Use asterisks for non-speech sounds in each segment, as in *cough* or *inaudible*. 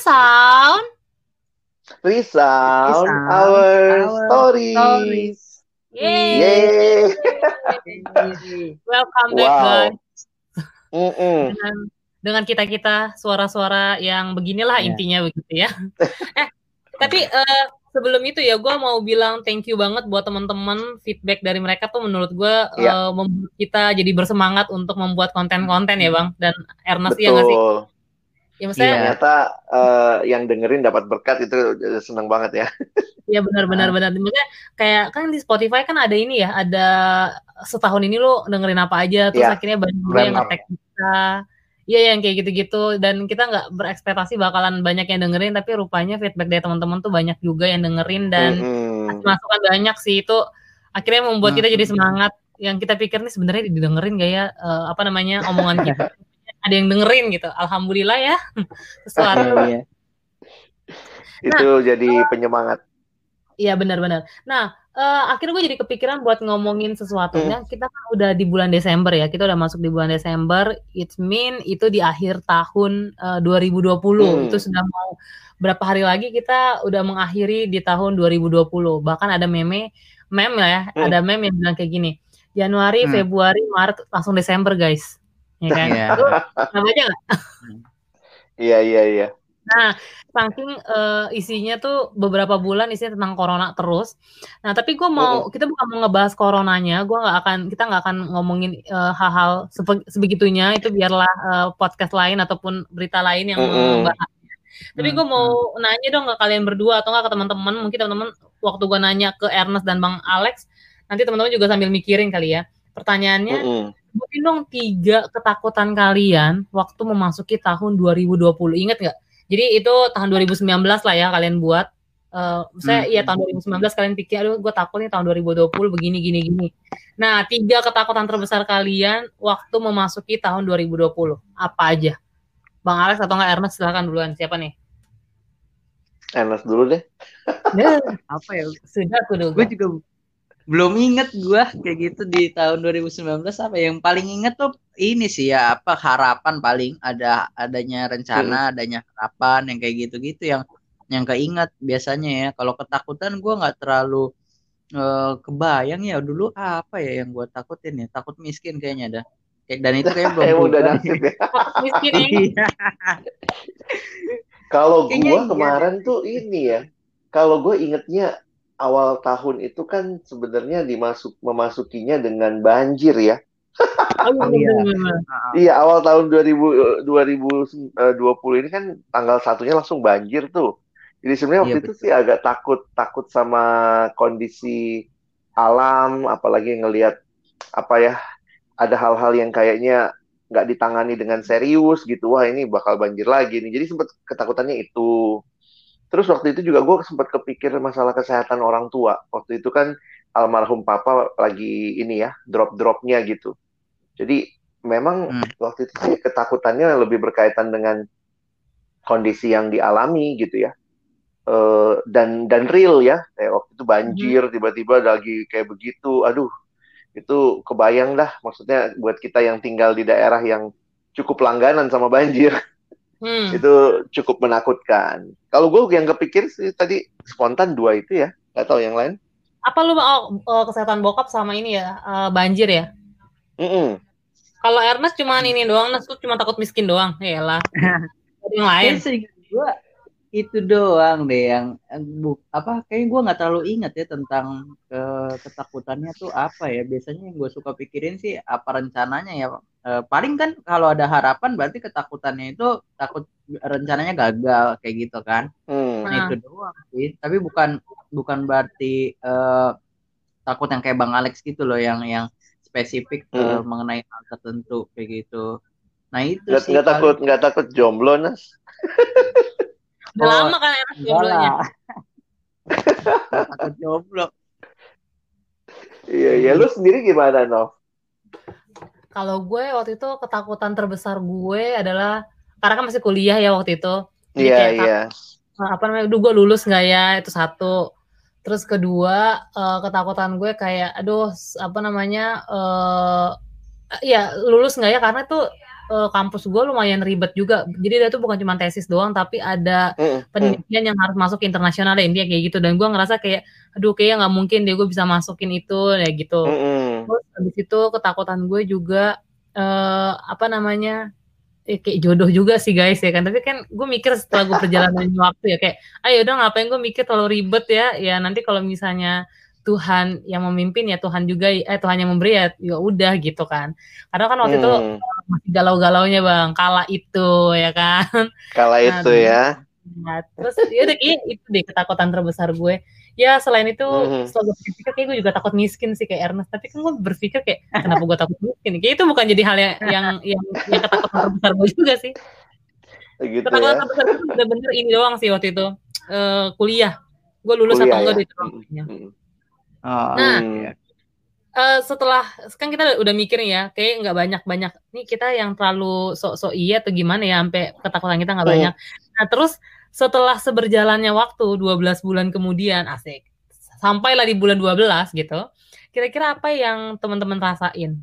sound. Resound our, our stories. stories. Yay. Yay. *laughs* Welcome back wow. guys. Mm -mm. Dengan dengan kita kita suara-suara yang beginilah yeah. intinya begitu ya. *laughs* eh tapi uh, sebelum itu ya gue mau bilang thank you banget buat teman-teman feedback dari mereka tuh menurut gue yeah. uh, membuat kita jadi bersemangat untuk membuat konten-konten ya bang dan Ernest Betul. ya nggak sih? Ya maksudnya yeah. ternyata uh, yang dengerin dapat berkat itu senang banget ya. Iya benar-benar nah. benar. Maksudnya kayak kan di Spotify kan ada ini ya, ada setahun ini lo dengerin apa aja, terus yeah. akhirnya banyak juga yang ngetek kita. Iya yang kayak gitu-gitu dan kita nggak berekspektasi bakalan banyak yang dengerin, tapi rupanya feedback dari teman-teman tuh banyak juga yang dengerin dan mm-hmm. masukan banyak sih itu akhirnya membuat kita jadi semangat. Yang kita pikir nih sebenarnya didengerin gak ya uh, apa namanya omongan kita *laughs* ada yang dengerin gitu. Alhamdulillah ya *laughs* sesuatu. Iya. Itu nah, jadi uh, penyemangat. Iya benar-benar. Nah uh, akhirnya gue jadi kepikiran buat ngomongin sesuatu. Hmm. Kita kan udah di bulan Desember ya. Kita udah masuk di bulan Desember. It mean itu di akhir tahun uh, 2020. Hmm. Itu sudah mau berapa hari lagi kita udah mengakhiri di tahun 2020. Bahkan ada meme meme ya. Hmm. Ada meme yang bilang kayak gini. Januari, hmm. Februari, Maret langsung Desember guys ya kan? Yeah. Lu baca nggak? Iya iya iya. Nah, saking uh, isinya tuh beberapa bulan isinya tentang corona terus. Nah, tapi gue mau uh. kita bukan mau ngebahas coronanya, gue nggak akan kita nggak akan ngomongin uh, hal-hal sebegitunya itu biarlah uh, podcast lain ataupun berita lain yang uh. membahas. Tapi gue mau nanya dong ke kalian berdua atau nggak ke teman-teman, mungkin teman-teman waktu gue nanya ke Ernest dan Bang Alex, nanti teman-teman juga sambil mikirin kali ya. Pertanyaannya, uh sebutin dong tiga ketakutan kalian waktu memasuki tahun 2020. Ingat nggak? Jadi itu tahun 2019 lah ya kalian buat. Uh, saya hmm. iya tahun 2019 kalian pikir, aduh gue takut nih tahun 2020 begini gini gini. Nah tiga ketakutan terbesar kalian waktu memasuki tahun 2020 apa aja? Bang Alex atau nggak Ernest silahkan duluan siapa nih? Ernest dulu deh. ya, apa ya? Sudah aku dulu. Gue juga belum inget gue kayak gitu di tahun 2019 apa. Yang paling inget tuh ini sih ya apa harapan paling. Ada adanya rencana hmm. adanya harapan yang kayak gitu-gitu yang yang keinget biasanya ya. Kalau ketakutan gue nggak terlalu uh, kebayang ya dulu apa ya yang gue takutin ya. Takut miskin kayaknya dah. Dan itu kayak *laughs* belum udah nasib ya? Miskin iya. kalau gue iya. kemarin tuh ini ya. Kalau gue ingetnya awal tahun itu kan sebenarnya dimasuk memasukinya dengan banjir ya. *laughs* Oh, iya. iya, awal tahun 2000 2020 ini kan tanggal satunya langsung banjir tuh. Jadi sebenarnya waktu iya, itu sih agak takut takut sama kondisi alam, apalagi ngelihat apa ya ada hal-hal yang kayaknya nggak ditangani dengan serius gitu. Wah ini bakal banjir lagi nih. Jadi sempat ketakutannya itu. Terus waktu itu juga gue sempat kepikir masalah kesehatan orang tua. Waktu itu kan almarhum papa lagi ini ya drop-dropnya gitu. Jadi memang hmm. waktu itu sih ketakutannya lebih berkaitan dengan kondisi yang dialami gitu ya. Uh, dan dan real ya kayak waktu itu banjir hmm. tiba-tiba lagi kayak begitu aduh itu kebayang dah maksudnya buat kita yang tinggal di daerah yang cukup langganan sama banjir *laughs* Hmm. Itu cukup menakutkan. Kalau gue yang kepikir sih tadi spontan dua itu ya, nggak tahu yang lain. Apa lu oh, oh, kesehatan bokap sama ini ya uh, banjir ya? Mm -mm. Kalau Ernest cuma ini doang, Ernest tuh cuma takut miskin doang, ya lah. *laughs* yang lain. Sih gue itu doang deh yang bu, apa kayak gue nggak terlalu ingat ya tentang ke, ketakutannya tuh apa ya. Biasanya yang gue suka pikirin sih apa rencananya ya e, paling kan kalau ada harapan berarti ketakutannya itu takut rencananya gagal kayak gitu kan. Hmm. nah, itu doang sih. Tapi bukan bukan berarti e, takut yang kayak bang Alex gitu loh yang yang spesifik hmm. e, mengenai hal tertentu kayak gitu. Nah itu sih nggak takut nggak takut jomblo nas *laughs* Udah oh, lama kan enak jomblonya. Takut *laughs* jomblo. Iya, iya. Lu sendiri gimana, Nov? Kalau gue waktu itu ketakutan terbesar gue adalah karena kan masih kuliah ya waktu itu. Iya, iya. Apa namanya? Duh, gue lulus nggak ya? Itu satu. Terus kedua, uh, ketakutan gue kayak, aduh, apa namanya? Uh, ya lulus nggak ya? Karena tuh uh, kampus gue lumayan ribet juga. Jadi dia tuh bukan cuma tesis doang, tapi ada mm, penelitian mm. yang harus masuk internasional ya intinya kayak gitu. Dan gue ngerasa kayak, aduh kayaknya nggak mungkin deh gue bisa masukin itu ya gitu. Mm, Terus habis itu ketakutan gue juga uh, apa namanya ya kayak jodoh juga sih guys ya kan tapi kan gue mikir setelah gue perjalanan *laughs* waktu ya kayak ayo udah ngapain gue mikir terlalu ribet ya ya nanti kalau misalnya Tuhan yang memimpin ya Tuhan juga eh Tuhan yang memberi ya ya udah gitu kan karena kan waktu hmm. itu masih galau-galaunya bang. Kala itu ya kan? Kala nah, itu ya. Nah, terus ya udah kayak itu deh ketakutan terbesar gue. Ya selain itu hmm. selalu berpikir kayak gue juga takut miskin sih kayak Ernest. Tapi kan gue berpikir kayak kenapa gue takut miskin? Kayak itu bukan jadi hal yang yang yang, yang ketakutan terbesar gue juga sih. Gitu ketakutan ya. terbesar gue bener-bener ini doang sih waktu itu. Uh, kuliah. Gue lulus kuliah, atau enggak ya? di tahunnya hmm. Oh, nah, iya. Uh, setelah kan kita udah mikir ya, kayak nggak banyak banyak. Nih kita yang terlalu sok-sok iya atau gimana ya, sampai ketakutan kita nggak hmm. banyak. Nah terus setelah seberjalannya waktu 12 bulan kemudian, asik, sampailah di bulan 12 gitu. Kira-kira apa yang teman-teman rasain?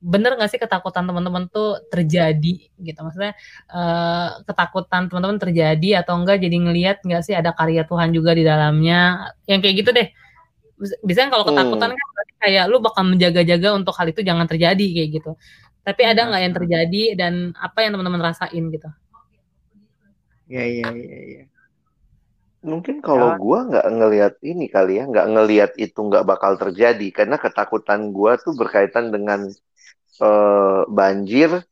Bener nggak sih ketakutan teman-teman tuh terjadi gitu? Maksudnya uh, ketakutan teman-teman terjadi atau enggak? Jadi ngelihat nggak sih ada karya Tuhan juga di dalamnya? Yang kayak gitu deh biasanya kalau ketakutan hmm. kan kayak lu bakal menjaga-jaga untuk hal itu jangan terjadi kayak gitu. Tapi ada nggak yang terjadi dan apa yang teman-teman rasain gitu? Iya iya iya. Ya. Mungkin kalau ya. gua nggak ngelihat ini kali ya, nggak ngelihat itu nggak bakal terjadi karena ketakutan gua tuh berkaitan dengan uh, banjir.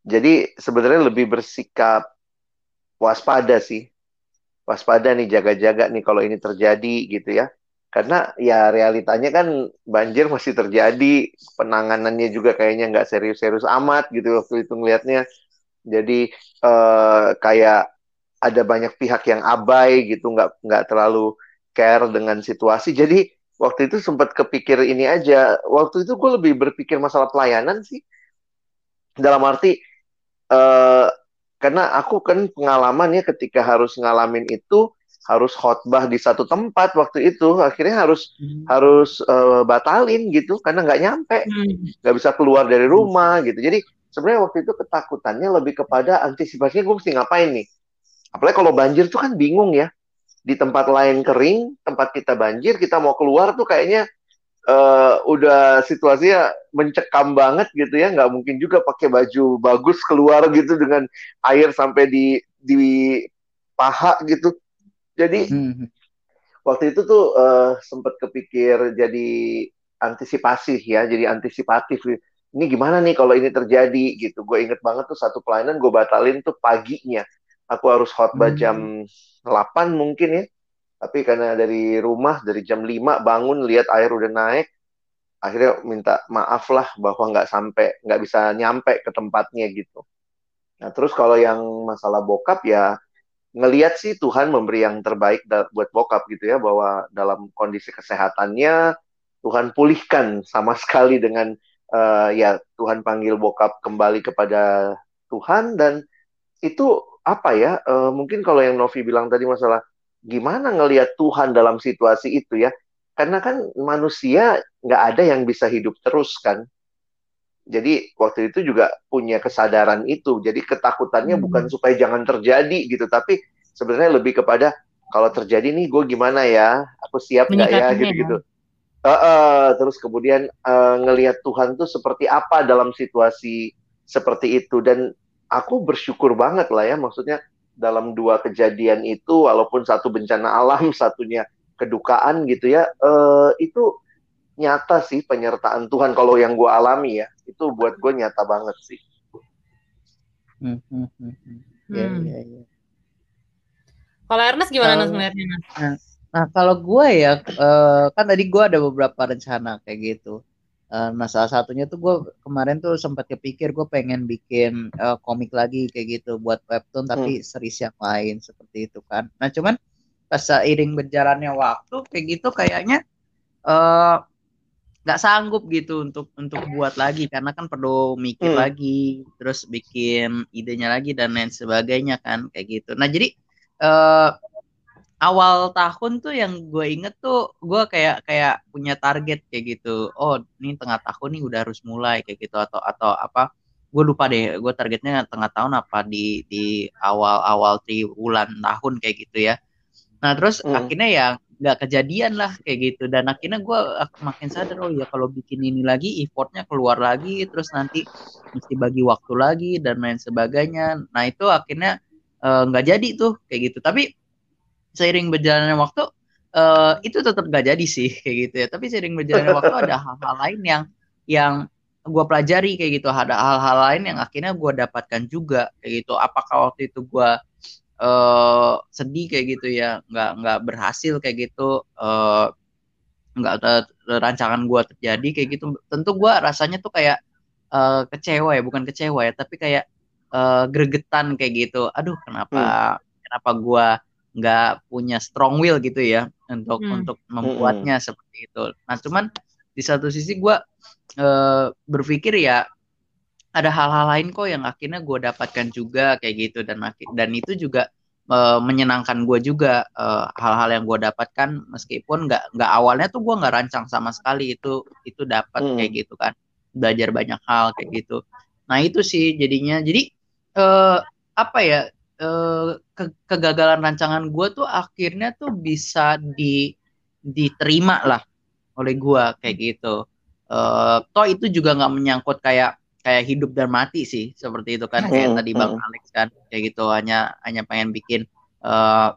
Jadi sebenarnya lebih bersikap waspada sih, waspada nih jaga-jaga nih kalau ini terjadi gitu ya karena ya realitanya kan banjir masih terjadi. Penanganannya juga kayaknya nggak serius-serius amat gitu waktu itu ngelihatnya jadi uh, kayak ada banyak pihak yang abai gitu nggak nggak terlalu care dengan situasi. Jadi waktu itu sempat kepikir ini aja. Waktu itu gue lebih berpikir masalah pelayanan sih. Dalam arti uh, karena aku kan pengalamannya ketika harus ngalamin itu harus khotbah di satu tempat waktu itu akhirnya harus hmm. harus uh, batalin gitu karena nggak nyampe hmm. nggak hmm. bisa keluar dari rumah gitu jadi sebenarnya waktu itu ketakutannya lebih kepada antisipasinya gue mesti ngapain nih apalagi kalau banjir tuh kan bingung ya di tempat lain kering tempat kita banjir kita mau keluar tuh kayaknya uh, udah situasinya mencekam banget gitu ya nggak mungkin juga pakai baju bagus keluar gitu dengan air sampai di di paha gitu jadi hmm, waktu itu tuh uh, eh, sempat kepikir jadi antisipasi ya, jadi antisipatif. Ini gimana nih kalau ini terjadi gitu. Gue inget banget tuh satu pelayanan gue batalin tuh paginya. Aku harus khotbah hmm. jam 8 mungkin ya. Tapi karena dari rumah dari jam 5 bangun lihat air udah naik, akhirnya minta maaf lah bahwa nggak sampai nggak bisa nyampe ke tempatnya gitu. Nah terus kalau yang masalah bokap ya ngelihat sih Tuhan memberi yang terbaik buat bokap gitu ya bahwa dalam kondisi kesehatannya Tuhan pulihkan sama *laughs* sekali dengan uh, ya Tuhan panggil bokap kembali kepada Tuhan. Dan itu apa ya uh, mungkin kalau yang Novi bilang tadi masalah gimana ngelihat Tuhan dalam situasi itu ya. Karena kan manusia nggak ada yang bisa hidup terus kan jadi waktu itu juga punya kesadaran itu. Jadi ketakutannya hmm. bukan supaya jangan terjadi gitu, tapi sebenarnya lebih kepada kalau terjadi nih gue gimana ya, aku siap nggak ya gitu-gitu. Uh, uh, terus kemudian uh, ngelihat Tuhan tuh seperti apa dalam situasi seperti itu dan aku bersyukur banget lah ya maksudnya dalam dua kejadian itu walaupun satu bencana alam *laughs* satunya kedukaan gitu ya uh, itu nyata sih penyertaan Tuhan kalau yang gue alami ya itu buat gue nyata banget sih. Hmm, hmm, hmm, hmm. Ya, hmm. ya, ya. Kalau Ernest gimana uh, ngeliatnya? Nah, nah kalau gue ya uh, kan tadi gue ada beberapa rencana kayak gitu. Uh, nah salah satunya tuh gue kemarin tuh sempat kepikir gue pengen bikin uh, komik lagi kayak gitu buat webtoon tapi hmm. series yang lain seperti itu kan. Nah cuman pas seiring berjalannya waktu kayak gitu kayaknya uh, nggak sanggup gitu untuk untuk buat lagi. Karena kan perlu mikir hmm. lagi terus bikin idenya lagi dan lain sebagainya kan kayak gitu. Nah jadi uh, awal tahun tuh yang gue inget tuh gue kayak kayak punya target kayak gitu. Oh ini tengah tahun nih udah harus mulai kayak gitu atau atau apa. Gue lupa deh gue targetnya tengah tahun apa di di awal awal bulan tahun kayak gitu ya. Nah terus hmm. akhirnya ya nggak kejadian lah kayak gitu. Dan akhirnya gue makin sadar oh ya kalau bikin ini lagi effortnya keluar lagi terus nanti mesti bagi waktu lagi dan lain sebagainya. Nah itu akhirnya eh, nggak uh, jadi tuh kayak gitu. Tapi seiring berjalannya waktu uh, itu tetap gak jadi sih *laughs* kayak gitu ya. Tapi seiring berjalannya waktu ada hal-hal lain yang yang gue pelajari kayak gitu. Ada hal-hal lain yang akhirnya gue dapatkan juga kayak gitu. Apakah waktu itu gue uh, sedih kayak gitu ya nggak nggak berhasil kayak gitu uh, nggak rancangan gue terjadi kayak gitu tentu gue rasanya tuh kayak uh, kecewa ya bukan kecewa ya tapi kayak uh, gregetan kayak gitu aduh kenapa hmm. kenapa gue nggak punya strong will gitu ya untuk hmm. untuk membuatnya hmm. seperti itu nah cuman di satu sisi gue uh, berpikir ya ada hal-hal lain kok yang akhirnya gue dapatkan juga kayak gitu. Dan dan itu juga uh, menyenangkan gue juga eh, hal-hal yang gue dapatkan. Meskipun nggak nggak awalnya tuh gue nggak rancang sama sekali itu itu dapat hmm. kayak gitu kan. Belajar banyak hal kayak gitu. Nah itu sih jadinya. Jadi uh, apa ya uh, ke kegagalan rancangan gue tuh akhirnya tuh bisa di diterima lah oleh gue kayak gitu. Uh, toh itu juga nggak menyangkut kayak kayak hidup dan mati sih seperti itu kan kayak hmm, tadi bang hmm. Alex kan kayak gitu hanya hanya pengen bikin uh,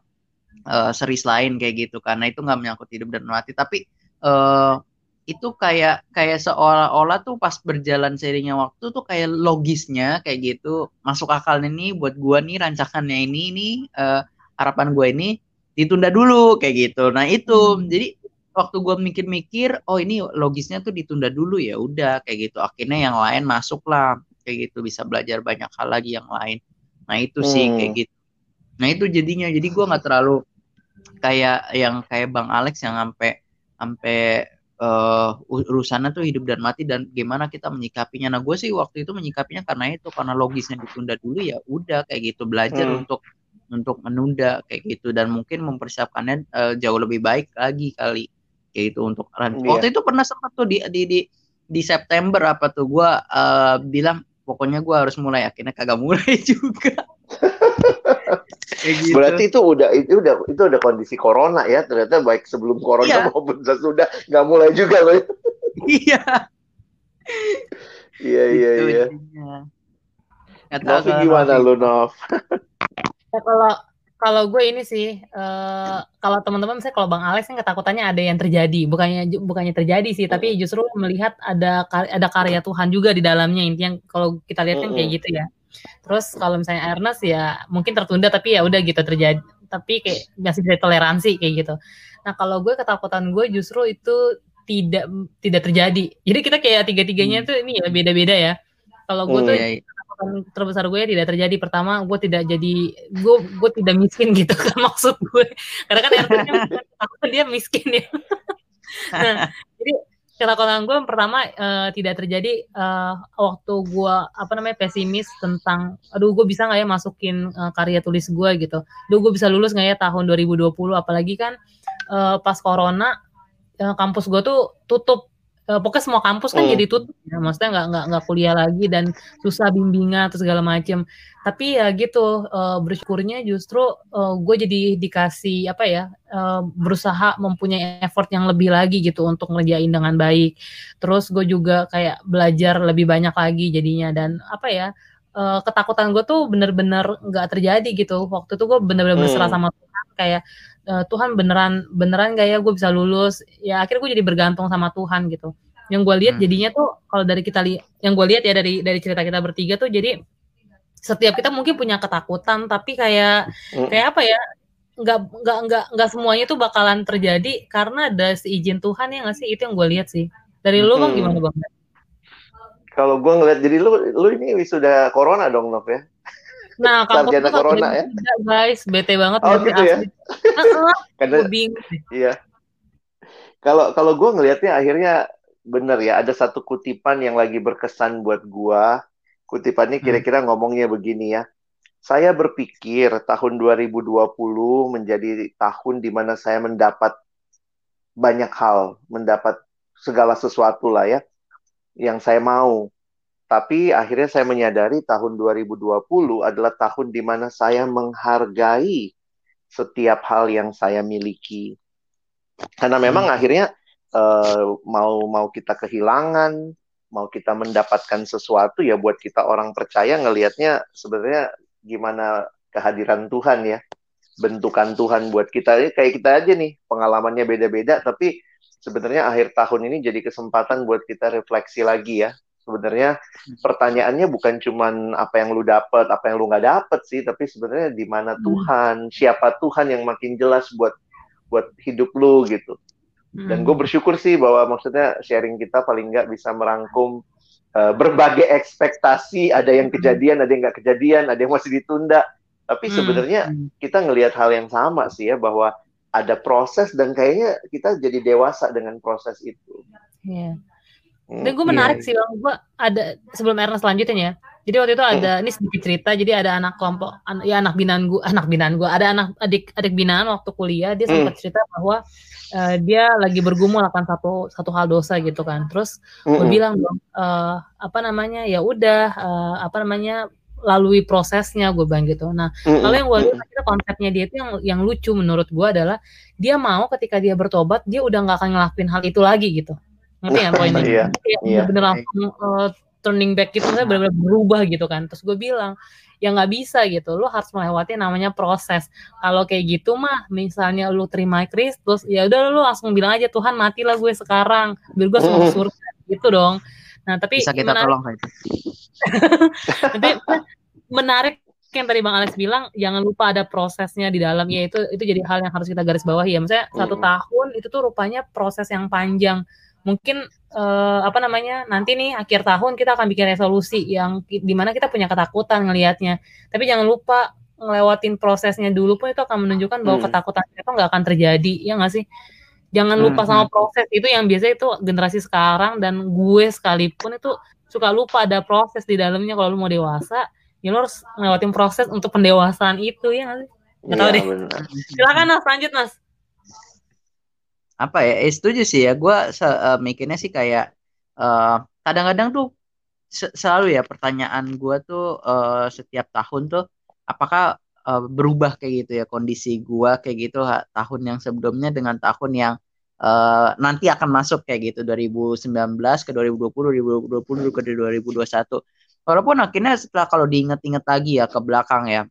uh, series lain kayak gitu karena itu nggak menyangkut hidup dan mati tapi uh, itu kayak kayak seolah-olah tuh pas berjalan serinya waktu tuh kayak logisnya kayak gitu masuk akal nih buat gua nih rancangannya ini nih uh, harapan gua ini ditunda dulu kayak gitu nah itu hmm. jadi waktu gue mikir-mikir oh ini logisnya tuh ditunda dulu ya udah kayak gitu. Akhirnya yang lain masuk lah kayak gitu. Bisa belajar banyak hal lagi yang lain. Nah itu hmm. sih kayak gitu. Nah itu jadinya. Jadi gue nggak terlalu kayak yang kayak bang Alex yang sampai sampai uh, urusannya tuh hidup dan mati dan gimana kita menyikapinya. Nah gue sih waktu itu menyikapinya karena itu karena logisnya ditunda dulu ya udah kayak gitu. Belajar hmm. untuk untuk menunda kayak gitu. Dan mungkin mempersiapkannya uh, jauh lebih baik lagi kali kayak itu untuk run. Iya. Waktu itu pernah sempat tuh di di di, di September apa tuh gue uh, bilang pokoknya gue harus mulai akhirnya kagak mulai *laughs* juga. gitu. Berarti itu udah itu udah itu udah kondisi corona ya ternyata baik sebelum corona iya. maupun sesudah nggak mulai juga loh. iya. iya iya gitu iya. Tapi gimana lu Nov? ya, kalau kalau gue ini sih uh, kalau teman-teman saya kalau Bang Alex kan ketakutannya ada yang terjadi, bukannya bukannya terjadi sih, tapi justru melihat ada ada karya Tuhan juga di dalamnya intinya kalau kita lihat kan kayak gitu ya. Terus kalau misalnya Ernest ya mungkin tertunda tapi ya udah gitu terjadi, tapi kayak masih bisa toleransi kayak gitu. Nah kalau gue ketakutan gue justru itu tidak tidak terjadi. Jadi kita kayak tiga-tiganya hmm. tuh ini ya beda-beda ya. Kalau gue hmm, tuh iya, iya terbesar gue tidak terjadi. Pertama gue tidak jadi gue gue tidak miskin gitu kan *laughs* maksud gue. Karena kan artinya aku dia miskin ya. *laughs* Nah jadi ketakutan gue pertama uh, tidak terjadi uh, waktu gue apa namanya pesimis tentang aduh gue bisa nggak ya masukin uh, karya tulis gue gitu. Aduh gue bisa lulus nggak ya tahun 2020 apalagi kan uh, pas corona uh, kampus gue tuh tutup pokoknya semua kampus kan hmm. jadi tutup ya. Maksudnya nggak nggak nggak kuliah lagi dan susah bimbingan atau segala macam tapi ya gitu uh, bersyukurnya justru uh, gue jadi dikasih apa ya uh, berusaha mempunyai effort yang lebih lagi gitu untuk ngerjain dengan baik. Terus gue juga kayak belajar lebih banyak lagi jadinya. Dan apa ya uh, ketakutan gue tuh bener-bener nggak terjadi gitu. Waktu itu gue bener-bener hmm. berserah sama Tuhan. Kayak uh, Tuhan beneran beneran gak ya gue bisa lulus ya akhirnya gue jadi bergantung sama Tuhan gitu yang gue lihat hmm. jadinya tuh kalau dari kita lihat yang gue lihat ya dari dari cerita kita bertiga tuh jadi setiap kita mungkin punya ketakutan tapi kayak hmm. kayak apa ya nggak nggak nggak nggak semuanya tuh bakalan terjadi karena ada seizin Tuhan ya nggak sih itu yang gue lihat sih dari lu bang hmm. gimana bang? Kalau gue ngeliat jadi lu lu ini sudah corona dong Nov ya? Nah, sarjana corona ya. Tidak, guys, bete banget oh, gitu ya. *laughs* Karena Iya. Kalau kalau gue ngelihatnya akhirnya bener ya, ada satu kutipan yang lagi berkesan buat gue. Kutipannya hmm. kira-kira ngomongnya begini ya. Saya berpikir tahun 2020 menjadi tahun di mana saya mendapat banyak hal, mendapat segala sesuatu lah ya yang saya mau tapi akhirnya saya menyadari tahun 2020 adalah tahun di mana saya menghargai setiap hal yang saya miliki. Karena memang hmm. akhirnya uh, mau mau kita kehilangan, mau kita mendapatkan sesuatu ya buat kita orang percaya ngelihatnya sebenarnya gimana kehadiran Tuhan ya bentukan Tuhan buat kita kayak kita aja nih pengalamannya beda-beda tapi sebenarnya akhir tahun ini jadi kesempatan buat kita refleksi lagi ya sebenarnya pertanyaannya bukan cuman apa yang lu dapat apa yang lu nggak dapet sih tapi sebenarnya di mana hmm. Tuhan siapa Tuhan yang makin jelas buat buat hidup lu gitu dan hmm. gue bersyukur sih bahwa maksudnya sharing kita paling nggak bisa merangkum uh, berbagai ekspektasi ada yang kejadian ada yang nggak kejadian ada yang masih ditunda tapi hmm. sebenarnya hmm. kita ngelihat hal yang sama sih ya bahwa ada proses dan kayaknya kita jadi dewasa dengan proses itu. Iya. Hmm, dan gue menarik iya. sih bang, gue ada sebelum Ernest lanjutin ya. Jadi waktu itu ada hmm. ini sedikit cerita. Jadi ada anak kelompok, an, ya anak binaan gue, anak binaan gue. Ada anak adik adik binaan waktu kuliah dia sempat hmm. cerita bahwa uh, dia lagi bergumul akan satu satu hal dosa gitu kan. Terus hmm. gue bilang dong, uh, apa namanya ya udah, uh, apa namanya lalui prosesnya gue bilang gitu. Nah, mm-hmm. kalau yang gue lihat kita konsepnya dia itu yang yang lucu menurut gue adalah dia mau ketika dia bertobat dia udah nggak akan ngelakuin hal itu lagi gitu. Ngerti ya poinnya? Iya. Yeah. bener langsung uh, turning back gitu, saya benar-benar berubah gitu kan. Terus gue bilang ya nggak bisa gitu, lo harus melewati namanya proses. Kalau kayak gitu mah, misalnya lo terima Kristus, ya udah lo langsung bilang aja Tuhan matilah gue sekarang, biar gue masuk surga gitu dong. Nah, tapi bisa kita menarik, tolong Nanti *laughs* menarik yang tadi Bang Alex bilang jangan lupa ada prosesnya di dalamnya itu itu jadi hal yang harus kita garis bawahi ya. Misalnya hmm. satu tahun itu tuh rupanya proses yang panjang. Mungkin uh, apa namanya nanti nih akhir tahun kita akan bikin resolusi yang di mana kita punya ketakutan ngelihatnya. Tapi jangan lupa ngelewatin prosesnya dulu pun itu akan menunjukkan bahwa hmm. ketakutan itu nggak akan terjadi ya nggak sih jangan lupa hmm. sama hmm. proses itu yang biasa itu generasi sekarang dan gue sekalipun itu suka lupa ada proses di dalamnya kalau lu mau dewasa ya lu harus ngelewatin proses untuk pendewasaan itu ya nggak sih nggak tahu ya, deh bener. silakan mas lanjut mas apa ya eh, setuju sih ya. Gue uh, mikirnya sih kayak eh, kadang-kadang tuh selalu ya pertanyaan gue tuh uh, setiap tahun tuh apakah uh, berubah kayak gitu ya kondisi gua kayak gitu ha, tahun yang sebelumnya dengan tahun yang uh, nanti akan masuk kayak gitu 2019 ke 2020 2020 ke 2021 walaupun akhirnya setelah kalau diingat-ingat lagi ya ke belakang ya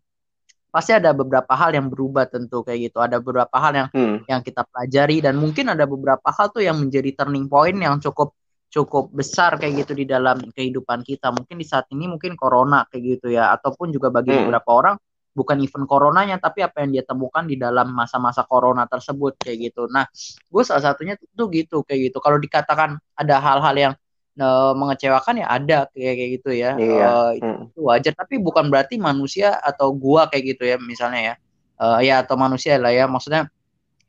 pasti ada beberapa hal yang berubah tentu kayak gitu ada beberapa hal yang hmm. yang kita pelajari dan mungkin ada beberapa hal tuh yang menjadi turning point yang cukup cukup besar kayak gitu di dalam kehidupan kita mungkin di saat ini mungkin corona kayak gitu ya ataupun juga bagi hmm. beberapa orang bukan event coronanya tapi apa yang dia temukan di dalam masa-masa corona tersebut kayak gitu. Nah, gue salah satunya tuh gitu kayak gitu. Kalau dikatakan ada hal-hal yang uh, mengecewakan ya ada kayak kayak gitu ya. Iya. Uh, itu wajar tapi bukan berarti manusia atau gua kayak gitu ya misalnya ya. Uh, ya atau manusia lah ya maksudnya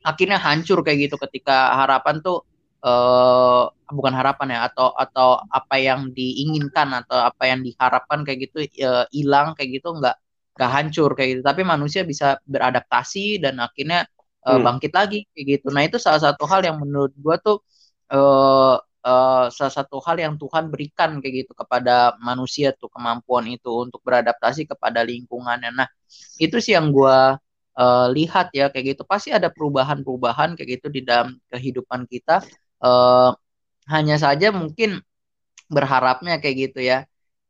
akhirnya hancur kayak gitu ketika harapan tuh uh, bukan harapan ya atau atau apa yang diinginkan atau apa yang diharapkan kayak gitu hilang uh, kayak gitu enggak gak hancur kayak gitu tapi manusia bisa beradaptasi dan akhirnya uh, bangkit lagi kayak gitu nah itu salah satu hal yang menurut gua tuh uh, uh, salah satu hal yang Tuhan berikan kayak gitu kepada manusia tuh kemampuan itu untuk beradaptasi kepada lingkungannya. Nah itu sih yang gua uh, lihat ya kayak gitu. Pasti ada perubahan-perubahan kayak gitu di dalam kehidupan kita. Uh, hanya saja mungkin berharapnya kayak gitu ya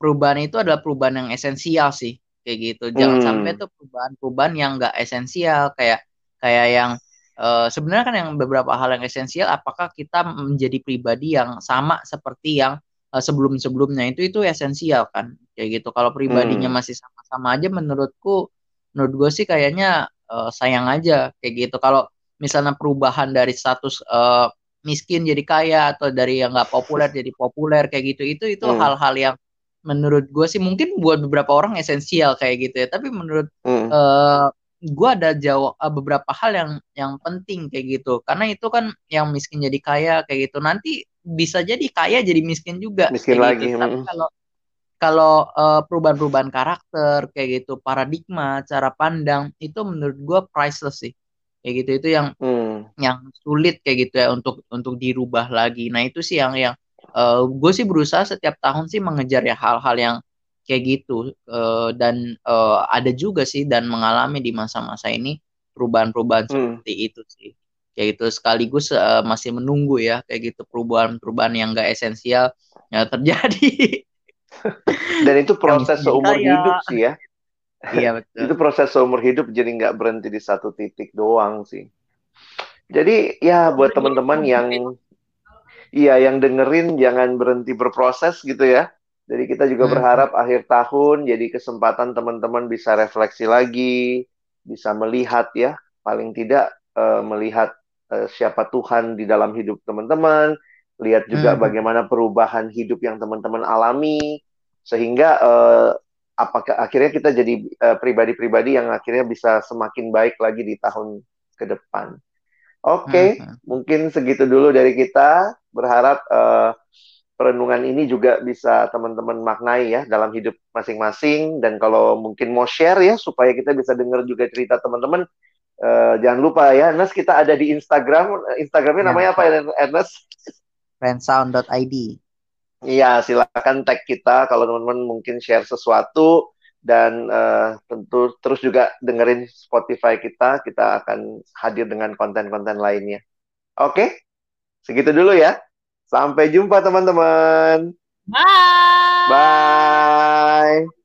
perubahan itu adalah perubahan yang esensial sih kayak gitu. Jangan hmm. sampai tuh perubahan-perubahan yang enggak esensial kayak kayak yang uh, sebenarnya kan yang beberapa hal yang esensial apakah kita menjadi pribadi yang sama seperti yang uh, sebelum-sebelumnya itu itu esensial kan kayak gitu kalau pribadinya hmm. masih sama-sama aja menurutku menurut gue sih kayaknya uh, sayang aja kayak gitu kalau misalnya perubahan dari status uh, miskin jadi kaya atau dari yang nggak populer jadi populer kayak gitu itu itu hmm. hal-hal hmm. yang menurut gue sih mungkin buat beberapa orang esensial kayak gitu ya tapi menurut hmm. uh, gue ada jawab uh, beberapa hal yang yang penting kayak gitu. Karena itu kan yang miskin jadi kaya kayak gitu. Nanti bisa jadi kaya jadi miskin juga miskin kayak lagi gitu. tapi kalau kalau uh, perubahan-perubahan karakter kayak gitu paradigma cara pandang itu menurut gue priceless sih. Kayak gitu. Itu yang hmm. yang sulit kayak gitu ya untuk untuk dirubah lagi. Nah itu sih yang yang uh, gue sih berusaha setiap tahun sih mengejar ya hal-hal yang kayak gitu. Uh, dan uh, ada juga sih dan mengalami di masa-masa ini perubahan-perubahan hmm. seperti itu sih. Kayak gitu sekaligus uh, masih menunggu ya kayak gitu perubahan-perubahan yang gak esensial ya terjadi. *laughs* Dan itu proses seumur ya. hidup sih ya. Iya *laughs* betul. Itu proses seumur hidup jadi nggak berhenti di satu titik doang sih. Jadi ya buat teman-teman yang iya yang dengerin jangan berhenti berproses gitu ya jadi kita juga hmm. berharap akhir tahun jadi kesempatan teman-teman bisa refleksi lagi bisa melihat ya paling tidak uh, melihat uh, siapa Tuhan di dalam hidup teman-teman lihat juga hmm. bagaimana perubahan hidup yang teman-teman alami sehingga uh, apakah akhirnya kita jadi uh, pribadi-pribadi yang akhirnya bisa semakin baik lagi di tahun ke depan. Oke, okay, hmm. mungkin segitu dulu dari kita. Berharap uh, perenungan ini juga bisa teman-teman maknai ya dalam hidup masing-masing. Dan kalau mungkin mau share ya supaya kita bisa dengar juga cerita teman-teman. Uh, jangan lupa ya Ernest kita ada di Instagram. Instagramnya ya. namanya apa Ernest friendsound.id Iya, silakan tag kita kalau teman-teman mungkin share sesuatu. Dan uh, tentu terus juga dengerin Spotify kita, kita akan hadir dengan konten-konten lainnya. Oke, segitu dulu ya. Sampai jumpa teman-teman. Bye. Bye.